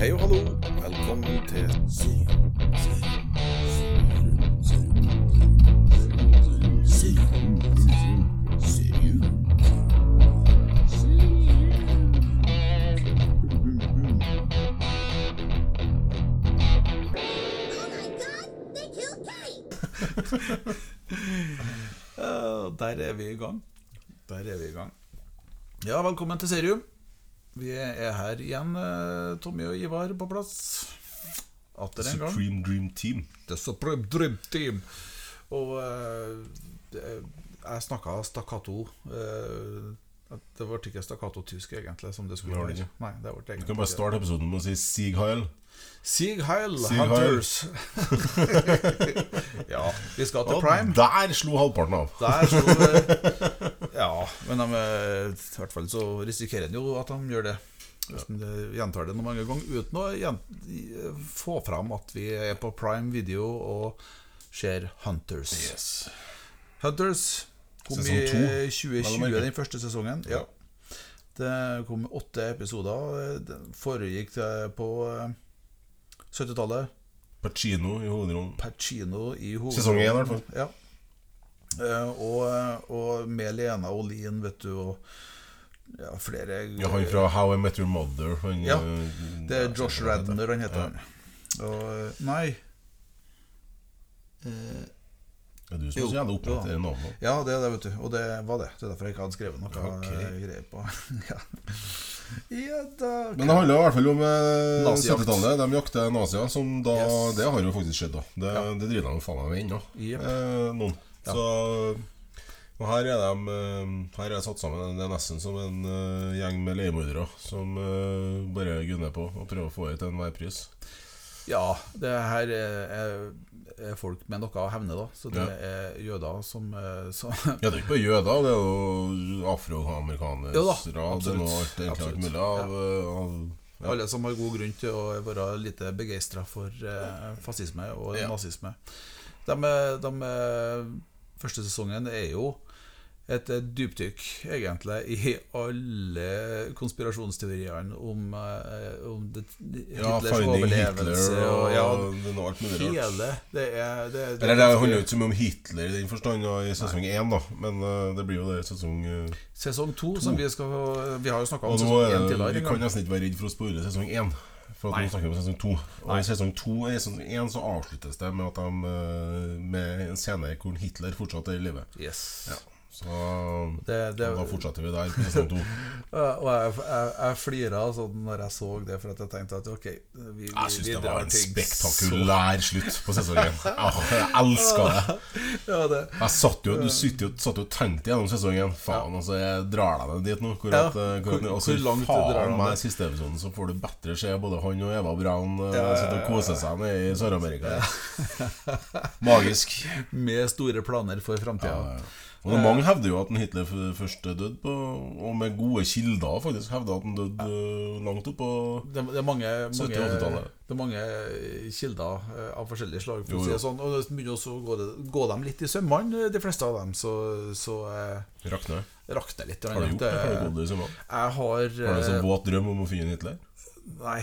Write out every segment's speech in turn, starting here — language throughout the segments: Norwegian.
Hei og hallo, velkommen til Der er vi i gang. Der er vi i gang. Ja, velkommen til Serium. Vi er her igjen, eh, Tommy og Ivar, på plass. Atter en gang. Supreme Dream Team. The Supreme Dream Team. Og uh, jeg snakka stakkato. Uh, det ble ikke stakkato-tysk, egentlig, som det skulle Det det være. ikke. Nei, det ble Du kan bare starte episoden med å si Sig Heil. Sieg Heil, Sieg Heil. Hunters. ja, vi skal til Og Prime. der slo halvparten av. Der eh, Ja, men de, eh, i hvert fall så risikerer en jo at de gjør det. Hvis en eh, gjentar det noen mange ganger uten å få fram at vi er på prime video og ser Hunters. Yes. Hunters kom i to, vel å 2020, den første sesongen. Ja. Det kom åtte episoder. Den foregikk på eh, 70-tallet. Pacino i hovedrollen. Pacino i hovedrollen. Sesong én, i hvert fall. Ja. Eh, og, og med Lena Olin, vet du, og ja, flere Ja, han fra How I Met Your Mother. Han, Ja, eh, Det er Josh? Radner han heter. Ja. han. Og eh, Nei Det er du som gjerne oppretter navnet. Ja, det er det, vet du. Og det var det. Det er derfor jeg ikke hadde skrevet noe Ok. eh, greier på. ja. ja da Men det handler i hvert fall om eh, 70-tallet. De jakter nazier, som da Yes. Det har jo faktisk skjedd, da. Det, Ja. det driver de faen meg med ennå. yep. Eh, noen. Ja. Så her er de eh, Her er det satt sammen Det er nesten som en eh, gjeng med leiemordere som eh, bare gunner på og prøver å få det til enhver pris. Ja, det her er, er, folk med noe å hevne, da. Så det Ja. er jøder som, som Ja, det er ikke bare jøder, det er jo afroamerikanere. Ja, Det er noe alt, egentlig alt mulig av, av Ja. Alle som har god grunn til å være lite begeistra for eh, fascisme og nazisme. De, de, første sesongen er jo et eh, dypdykk, egentlig, i alle konspirasjonsteoriene om, eh, om det, Hitlers ja, overlevelse. Hitler og, og, ja, det noe alt mulig hele Det er det, det, Eller det handler jo ikke så mye om Hitler i den forstand i sesong én. Men eh, det blir jo det i sesong uh, Sesong to, som vi skal Vi har jo snakka om sesong én tidligere. vi kan nesten ikke være redd for å spore sesong én. For at nå snakker vi om sesong to. Og i sesong to og i sesong én så avsluttes det med at de eh, Med en scene hvor Hitler fortsatt er i live. Yes. Ja. Så Det, det, da fortsetter vi der på sesong to. Og jeg, jeg, jeg flira sånn når jeg så det, for at jeg tenkte at ok Vi, vi, Jeg syns det var en spektakulær slutt på sesongen. Ah, Jeg elska det. Ja, det Jeg satt jo, du satt jo, satt jo og tenkte gjennom sesongen. Faen, altså, jeg drar deg ned dit nå. Hvor Ja, at, eh, hvor, hvor- og hvor langt du drar meg ned. siste episoden så får du bedre se både han og Eva Braun uh, Ja, ja, sitte og kose seg nede i Sør-Amerika. Magisk. Med store planer for framtida. Ja, ja. Og det, Mange hevder jo at Hitler først døde på Og med gode kilder faktisk hevder at han døde eh, langt opp på Det, det, er mange, mange, 70-80-tallet. det er mange kilder eh, av forskjellige slag. For Jo, det sånn Og det begynner også å gå, gå dem litt i sømmene, de fleste av dem. Så, så Rakner Rakne. rakner litt. Har du gjort det? Har du gått i sømmene? Jeg har Har du en sånn eh, våt drøm om å finne Hitler? Nei.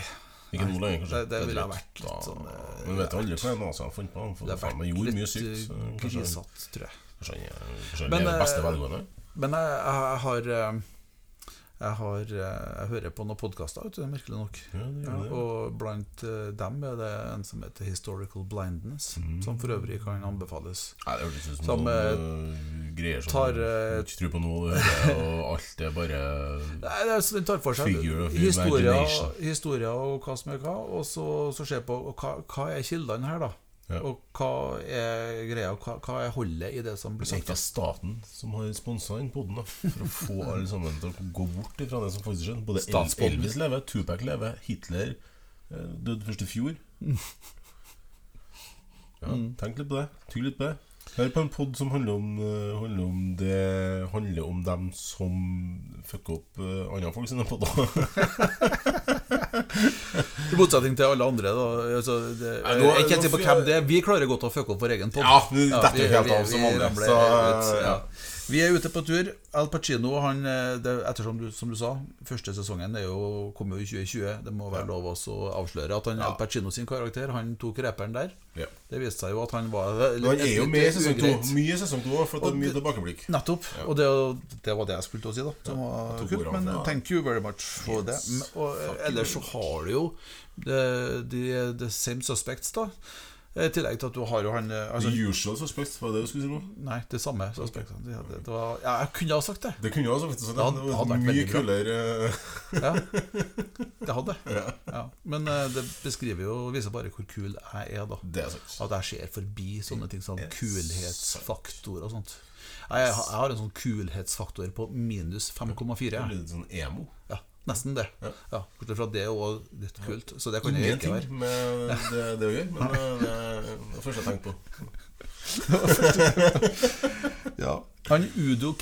Ikke nå lenger, kanskje? det- det ville vært litt sånn, eh, Men vet aldri hva NASA har funnet på. For Det faen meg gjort mye sykt. eh, Kanskje grisatt, tror jeg. kanskje han er- beste eh, velgående? Men jeg, jeg, har jeg, har, eh, jeg hører på noen podkaster, merkelig nok. Ja, det Ja, det. og blant eh, dem er det en som heter Historical Blindness, Mm. som for øvrig kan anbefales. Nei, det høres ut som, Som, sånn eh, greier som tar, du ikke tror på noe og alt er bare Nei, det er, så Den tar for seg historier, historier og hva som er hva, og så, så ser på hva, hva er kildene her, da. Ja. Og hva er greia, hva, hva er holdet i det som blir Det er sagt. staten som har sponsa den poden. For å få alle sammen til å gå bort ifra det som faktisk skjedde. Både Statspodden. Elvis lever, Tupac lever, Hitler eh, døde først i fjor. Ja, Mm. tenk litt på det. Tygg litt på det. Hør på en pod som handler om, eh, handler om det Handler om dem som fucker opp uh, andre folk sine podder. I motsetning til alle andre. Da, altså, det, Nei, nå- jeg er ikke på hvem det er. Vi klarer godt å fucke opp vår egen pod. Ja, vi detter helt av som andre. Så, ja. Ja. Vi er ute på tur. Al Pacino, han, eh, det, ettersom du, som du sa, første sesongen er jo, kom jo i 2020. Det må være lov å avsløre at han, Ja. Al Pacino sin karakter Han tok reperen der. Ja. Det viste seg jo at han var han er jo med i sesong to. Mye sesong to, for det er mye tilbakeblikk. Nettopp. Og det, det var det jeg skulle til å si, da. Som var kult. Men ja. thank you very much for Yes. det. Men- Og ellers så har du jo the, the, the same suspects, da. I tillegg til at du har jo han eh, altså, The usual suspect, var det du skulle si nå? Nei, det samme suspect. Det, det, det var, ja, jeg kunne ha sagt det. Det kunne jo sagt Det det. hadde- hadde mye kulere eh, Ja, det hadde jeg. Ja. Men eh, det beskriver jo viser bare hvor kul jeg er, da. Det er sant. At jeg ser forbi sånne ting som kulhetsfaktor og sånt. Jeg, jeg har en sånn kulhetsfaktor på minus 5,4. jeg. Litt sånn emo. Ja, nesten det. Ja. Ja, Bortsett fra det er jo litt kult, så det kan jeg ikke Ingenting være. med det, det å gjøre, men eh, det er det første jeg tenkte på. Ja. Han Udo eh,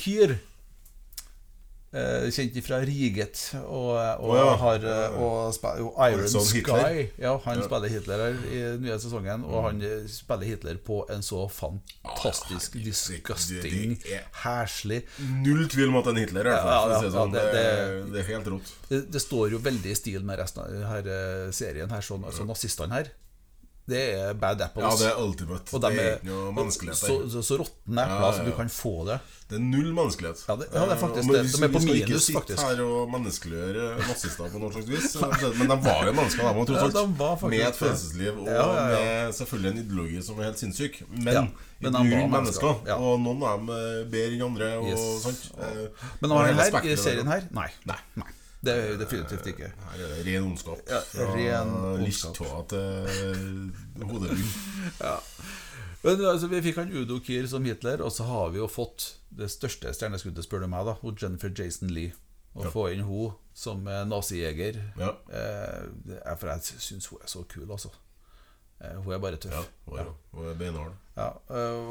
kjent fra Riget, og, og oh, ja. har eh, og jo Iron Sky. Ja, han Ja. Mm. spiller Hitler her i den nye sesongen, og han eh, spiller Hitler på en så fantastisk disgusting, heslig Null tvil om at det er en Hitler, i hvert fall. Det er helt rått. det, det står jo veldig i stil med resten av denne serien her, sånn, altså nazistene her. Det er bad apples. Ja, det er ultimate. og de det er ikke noe menneskelighet så, så, så råtne epler, Ja, ja, ja. du kan få det. Det er null menneskelighet. Ja, det- ja, det er faktisk Eh, det. De er på minus, faktisk. vi skal ikke sitte faktisk. her og menneskeliggjøre nazister på noe slags vis. Men de var jo mennesker, de òg, tross alt. faktisk med et følelsesliv og med selvfølgelig en ideologi som er helt sinnssyk. Men, men var mennesker. mennesker. Og noen av dem eh, bedre enn andre. Og Yes. sant? Eh, Men har hele her, i serien her, nei. Nei. nei. Det er jo definitivt ikke. Her er det ren ondskap. Ja, ren ondskap. listtåa til Ja Men altså, Vi fikk han Udo Kier som Hitler, og så har vi jo fått det største stjerneskuddet, spør du meg, da, hun Jennifer Jason Lee. Å Ja. få inn hun som eh, nazijeger. Ja. Eh, er for jeg syns hun er så kul, altså. Eh, hun er bare tøff. ja. Og, ja. og er beinhard. Ja, øh,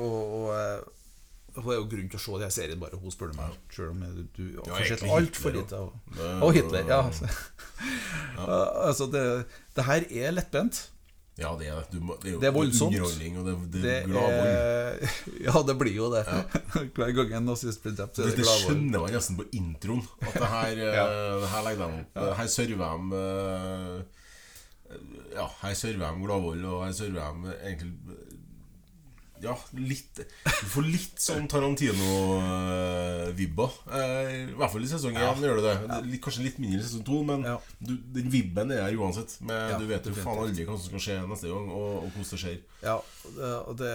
hun er jo grunn til å se denne serien, bare hun, spør meg. Selv om du, har sett altfor lite av Og Hitler, ja. Ja, altså, det, det her er lettbent. Ja, det er. Du det er jo Det er voldsomt. underholdning, og det, det, Det er gladvold. Ja, det blir jo det. Hver gang en nazist blir drept, så Det, det det skjønner man nesten på introen. At det her, eh, Ja. det her legger de opp Her server de eh, Ja, her server de Gladvold, og her server de egentlig Ja, litt Du får litt sånn Tarantino-vibba. I hvert fall i sesong 1 gjør det. det kanskje litt mindre i sesong 2, men du, den vibben er der uansett. Men Ja, du vet jo faen aldri hva som skal skje neste gang, og, og hvordan det skjer. Ja, og det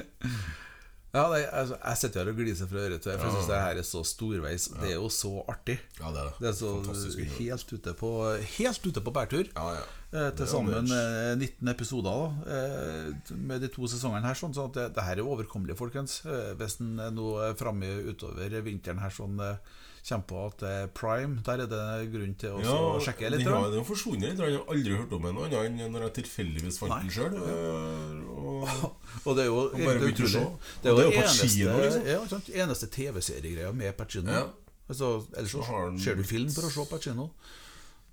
Ja, nei, altså, Jeg sitter her og gliser fra øre til øre, for jeg syns det her er så storveis. Det er jo så artig. Ja, det er det. Det er så Fantastisk helt ute på Helt ute på bærtur. Ja, ja. Eh, Det Til sammen ambitiøst. eh, 19 episoder da, eh, med de to sesongene her. Sånn, så at det, det her er overkommelig, folkens. Eh, Hvis en er nå er framme utover vinteren her sånn eh, kommer på at det er prime, der er det grunn til å så sjekke litt. Ja, den har forsvunnet litt. Jeg har aldri hørt om den annet enn når jeg tilfeldigvis fant den sjøl. Og Og det er jo Og bare begynte å se. Det er jo det eneste, liksom. ja, eneste TV-seriegreia med Pacino. Ja. Altså, ellers så ser du film for å se Pacino.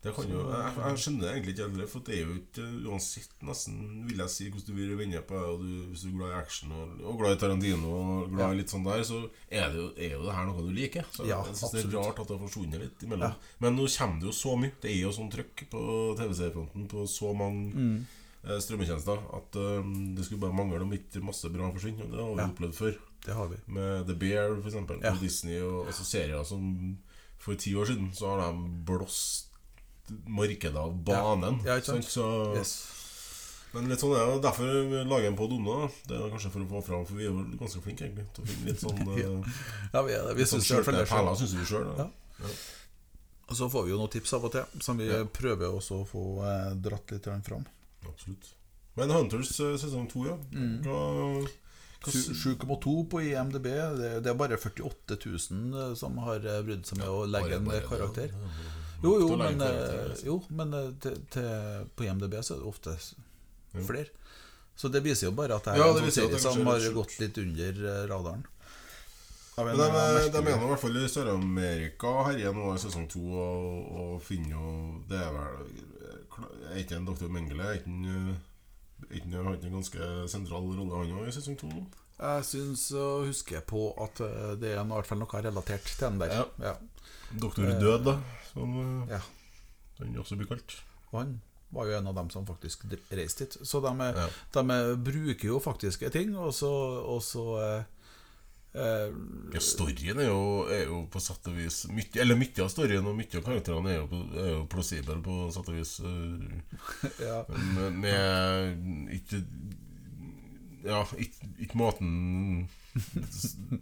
Det kan jo, jeg, jeg skjønner egentlig ikke heller, for det er jo ikke uansett nesten, vil jeg si, hvordan du vil vende på det. Hvis du er glad i action og, og glad i Tarantino og glad i litt sånn der, så er det jo, er jo det her noe du liker. Så Ja, jeg synes det er rart at det har forsvunnet litt imellom. Men nå kommer det jo så mye. Det er jo sånn trøkk på TV-seriefronten på så mange Mm. eh, strømmetjenester at um, det skulle bare mangle om ikke masse bra forsvinner. Og det har vi Ja. opplevd før. Det har vi. Med The Bear, eksempel, Ja. på Disney, og altså serier som For ti år siden så har de blåst markedet av banen. Ja, ja? Så, Yes. Men litt sånn er det. Derfor lager jeg en podd om det. Det er kanskje for å få fram, for vi er jo ganske flinke egentlig til å finne litt sånn eh, Ja, vi, er det. vi Sånn syns det. perler, syns vi sjøl. Ja. Og så får vi jo noen tips av og til, som vi Ja. prøver også å få eh, dratt litt fram. Absolutt. Men Hunters eh, sesong to, ja. Mm. Hva, hva Sju- 7,2 på IMDb. Det, det er bare 48 000 som har eh, brydd seg med å legge en karakter. ja, ja, ja. Jo, jo, men, eh, altså. jo, men eh, til, til, på IMDb så er det ofte flere. Så det viser jo bare at det er Ja, en det serie som har gått litt under eh, radaren. Men de, de mener i hvert fall i Sør-Amerika herjer nå i sesong to og, og finner jo Det er vel Er ikke en Dr. Mengele? Er ikke en, ikke en, en ganske sentral rolle han òg i sesong to? Jeg syns å huske på at det er noe- i hvert fall noe relatert til den der. Ja. Ja. Doktor Død, da. Som eh, Ja. den også blir kalt. Og han var jo en av dem som faktisk reiste dit. Så de, Ja. de er- bruker jo faktiske ting, og så, og så eh, eh, Ja, storyen er jo, er jo på sett og vis mye, Eller mye av storyen og mye av karakterene er jo, er jo plausible på sett og vis. eh, ja. Men med ikke Ja, ikke måten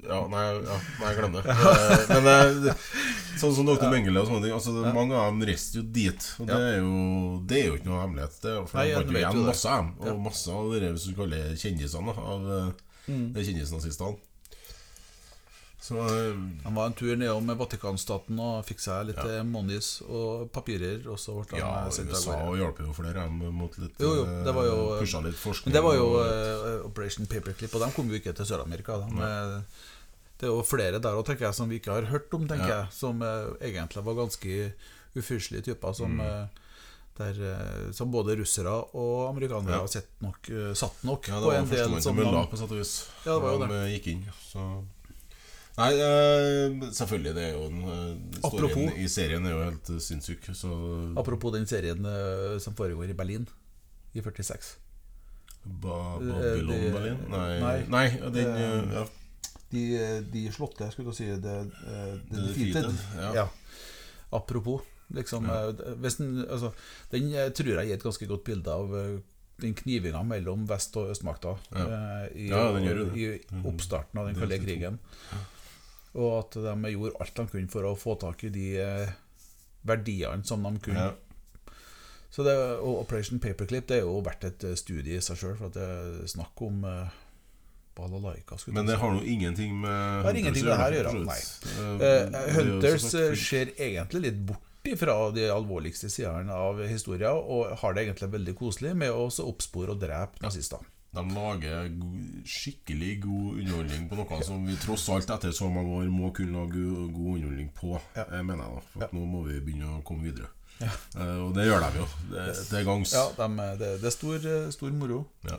Ja, nei, ja, nei glem det. Eh, Men eh, sånn som Dr. Mengele og sånne ting altså, Mange av dem reiste jo dit. Og det er jo, det er jo ikke noe hemmelighet. Det er, for Nei, de igjen masse av dem. Og masse av det hvis du kaller kjendisene av eh, Mm. kjendisnazistene. Så eh, Han var en tur nedom Vatikanstaten og fikk seg litt ja. monies og papirer, og så ble han ja, USA gårde. hjalp jo flere dem mot litt Jo, jo, det var jo- eh, Pusha litt forskning. Men det var jo og- eh, Operation Paperclip, og de kom jo ikke til Sør-Amerika. De, eh, Det er jo flere der tenker jeg, som vi ikke har hørt om, tenker Ja. jeg. Som uh, egentlig var ganske ufyselige typer. Som, mm. der, eh, som både russere og amerikanere Ja. har sett nok, eh, satt nok Ja, det på var en del som de- på sett og vis. Ja, det var jo de eh, gikk inn, så Nei, uh, selvfølgelig, det er jo den uh, Apropos- i serien er jo helt uh, sinnssyk, så Apropos den serien uh, som foregår i Berlin i 46. ba Babylon de, Berlin? Nei, nei. nei den ja. De, de slåtte, skulle jeg si. The, the Defeated. Ja. Ja. Apropos. Liksom, Ja. den, altså, den tror jeg gir et ganske godt bilde av den knivinga mellom vest- og østmakta Ja. i, Ja, i oppstarten av den kalde krigen. krigen. Og at de gjorde alt de kunne for å få tak i de eh, verdiene som de kunne. ja. Så det, og Operation Paperclip Det er jo verdt et eh, studie i seg sjøl, for at det er snakk om uh, balalaika. Men det har nå ingenting med Det har ingenting med det her å gjøre, for nei. Eh, Eh, jo Hunters eh, ser egentlig litt bort ifra de alvorligste sidene av historien, og har det egentlig veldig koselig med å oppspore og drepe nazister. De lager skikkelig god underholdning på noe som vi tross alt etter så mange år må kunne lage god underholdning på, Ja. eh, mener jeg. da For Ja. Nå må vi begynne å komme videre. Eh, og det gjør de jo. Det, det er gangs. Ja, eh, det, det er stor, eh, stor moro. Ja.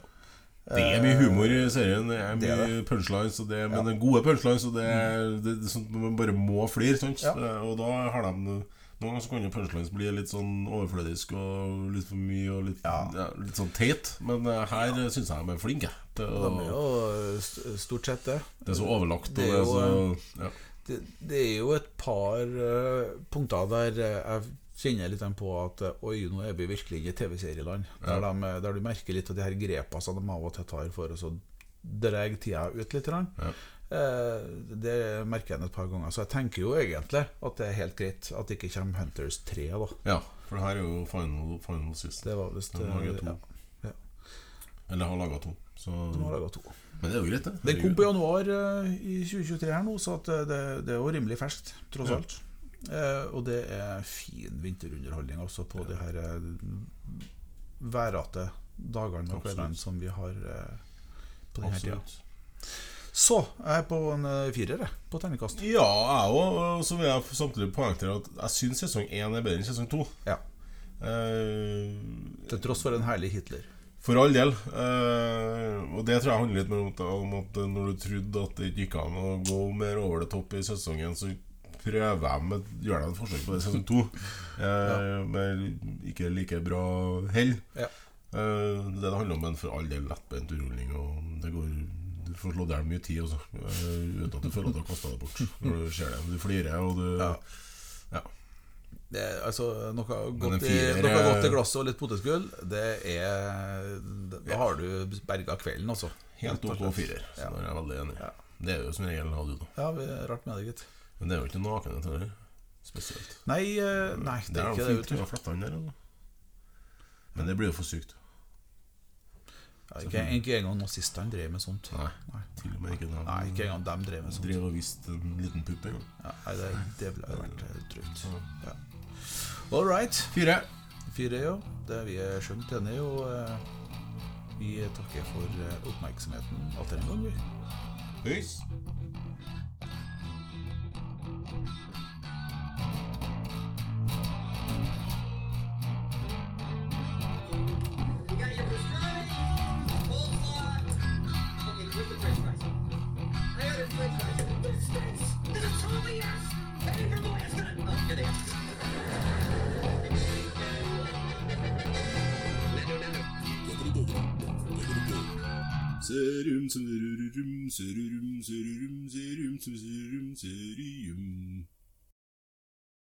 Det er mye humor i serien, det er det mye punchlines, og det, men Ja. det gode punchlines, og det er, det, det sånn man bare må flire. Sånn, Ja. Eh, Og da har de Noen ganger så kan jo punchlines bli litt sånn overflødisk og litt for mye og litt, Ja. ja, litt sånn teit, men eh, her ja. syns jeg de er flinke. til De er jo stort sett det. Det er så overlagt. Og Det det er er jo, så ja. det, det er jo et par uh, punkter der eh, jeg kjenner litt på at Oi, nå er vi virkelig i TV-serieland. Der, de- der du merker litt av de her grepene som de av og til tar for å så dra tida ut litt. Ja. Eh, det merker jeg et par ganger. Så jeg tenker jo egentlig at det er helt greit at det ikke kommer Hunters 3. da ja, for det her er jo final, final sist. Det var visst eh, to. ja, Eller har laga to. Så, de har laget to. men det er jo greit, det. Den kom på januar eh, i 2023 her nå, så det, det er jo rimelig ferskt, tross Ja. alt. Og det er fin vinterunderholdning også på de her værete dagene og kveldene som vi har på denne tida. Så jeg er på en eh, firer, på terningkast. Ja, jeg òg. Så vil jeg samtidig poengtere at jeg syns sesong én er bedre enn sesong to. Ja. Eh, Til tross for en herlig Hitler. for all del. Eh, og det tror jeg handler litt mer om at, at når du trodde at det ikke gikk an å gå mer over det topp i sesongen, så prøver jeg med, gjør jeg et forsøk på det sesong to. Eh, Med ikke like bra hell. Ja. Eh, det det handler om en for all del lettbent underholdning. Og det går Du får slått i hjel mye tid også, eh, uten at du føler at du har kasta det bort. Når du ser det Du flirer, og du Ja. Ja. Det altså, noe godt, fire, i, noe godt i glasset og litt potetgull, det er Da har du berga kvelden, altså. Helt ok firer. Så Ja. er jeg veldig enig. Ja. Det er jo som regel du, da. Ja, vi er rart med det, gitt. Men det er jo ikke nakenhet heller. Spesielt. Nei, eh, nei det er det. er ikke det. der, altså. Men det blir jo for sykt. Ja, ikke, ikke engang nazistene drev med sånt. Nei, Nei. til og med ikke de, Nei, ikke engang dem drev med sånt. Drev og viste en liten pupp en gang. Ja, nei, det, det ville vært eh, drøyt. Ja. All right. Fire. Fire, ja. Det er vi er skjønt enige, og eh, vi takker for eh, oppmerksomheten atter en gang, vi. Høys. serim serim serim serim serim serim serim serim